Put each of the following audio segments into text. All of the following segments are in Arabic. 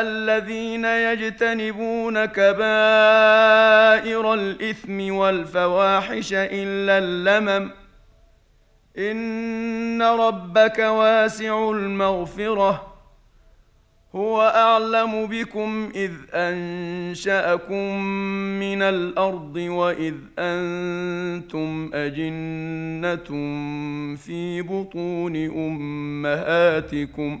الذين يجتنبون كبائر الإثم والفواحش إلا اللمم. إن ربك واسع المغفرة. هو أعلم بكم إذ أنشأكم من الأرض وإذ أنتم أجنة في بطون أمهاتكم.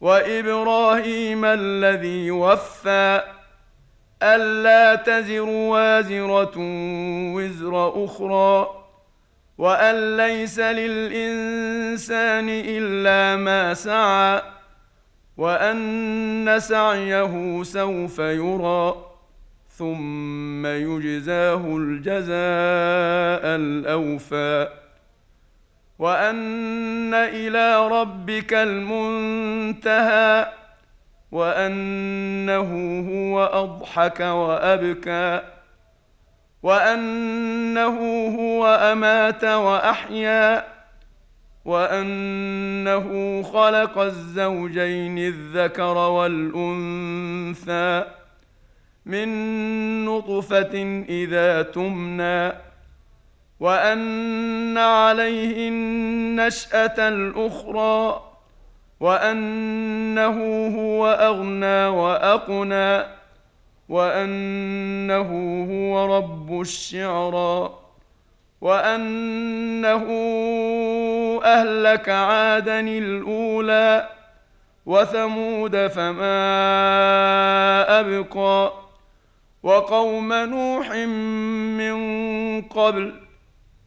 وإبراهيم الذي وفى ألا تزر وازرة وزر أخرى وأن ليس للإنسان إلا ما سعى وأن سعيه سوف يرى ثم يجزاه الجزاء الأوفى وأن إلى ربك المنتهى وأنه هو أضحك وأبكى وأنه هو أمات وأحيا وأنه خلق الزوجين الذكر والأنثى من نطفة إذا تمنى وأن عليه النشأة الأخرى وأنه هو أغنى وأقنى وأنه هو رب الشعرى وأنه أهلك عادا الأولى وثمود فما أبقى وقوم نوح من قبل